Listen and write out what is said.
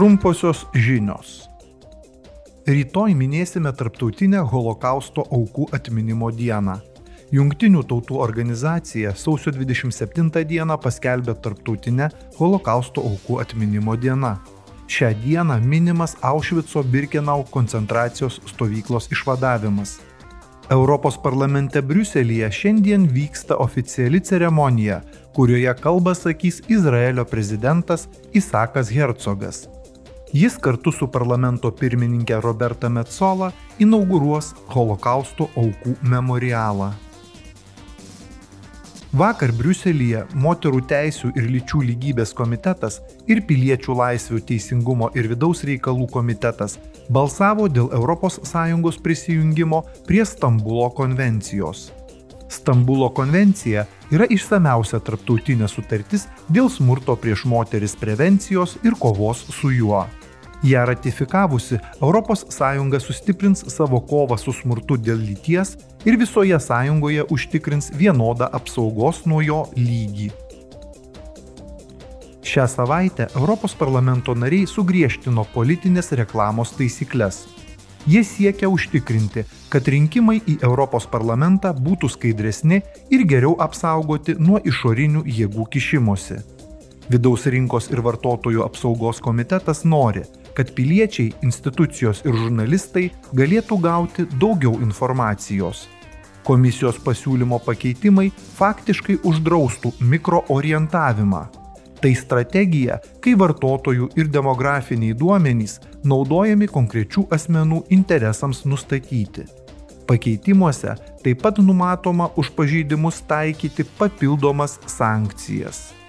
Trumposios žinios. Rytoj minėsime Tarptautinę holokausto aukų atminimo dieną. Jungtinių tautų organizacija sausio 27 dieną paskelbė Tarptautinę holokausto aukų atminimo dieną. Šią dieną minimas Aušvico Birkenau koncentracijos stovyklos išvadavimas. Europos parlamente Briuselėje šiandien vyksta oficiali ceremonija, kurioje kalbą sakys Izraelio prezidentas Isakas Hercogas. Jis kartu su parlamento pirmininkė Roberta Metzola inauguruos holokausto aukų memorialą. Vakar Briuselyje moterų teisų ir lyčių lygybės komitetas ir piliečių laisvių teisingumo ir vidaus reikalų komitetas balsavo dėl ES prisijungimo prie Stambulo konvencijos. Stambulo konvencija yra išsameusia tarptautinė sutartis dėl smurto prieš moteris prevencijos ir kovos su juo. Ja ratifikavusi, ES sustiprins savo kovą su smurtu dėl lyties ir visoje sąjungoje užtikrins vienodą apsaugos nuo jo lygį. Šią savaitę Europos parlamento nariai sugriežtino politinės reklamos taisyklės. Jie siekia užtikrinti, kad rinkimai į Europos parlamentą būtų skaidresni ir geriau apsaugoti nuo išorinių jėgų kišimosi. Vidaus rinkos ir vartotojų apsaugos komitetas nori, kad piliečiai, institucijos ir žurnalistai galėtų gauti daugiau informacijos. Komisijos pasiūlymo pakeitimai faktiškai uždraustų mikroorientavimą. Tai strategija, kai vartotojų ir demografiniai duomenys naudojami konkrečių asmenų interesams nustatyti. Pakeitimuose taip pat numatoma už pažeidimus taikyti papildomas sankcijas.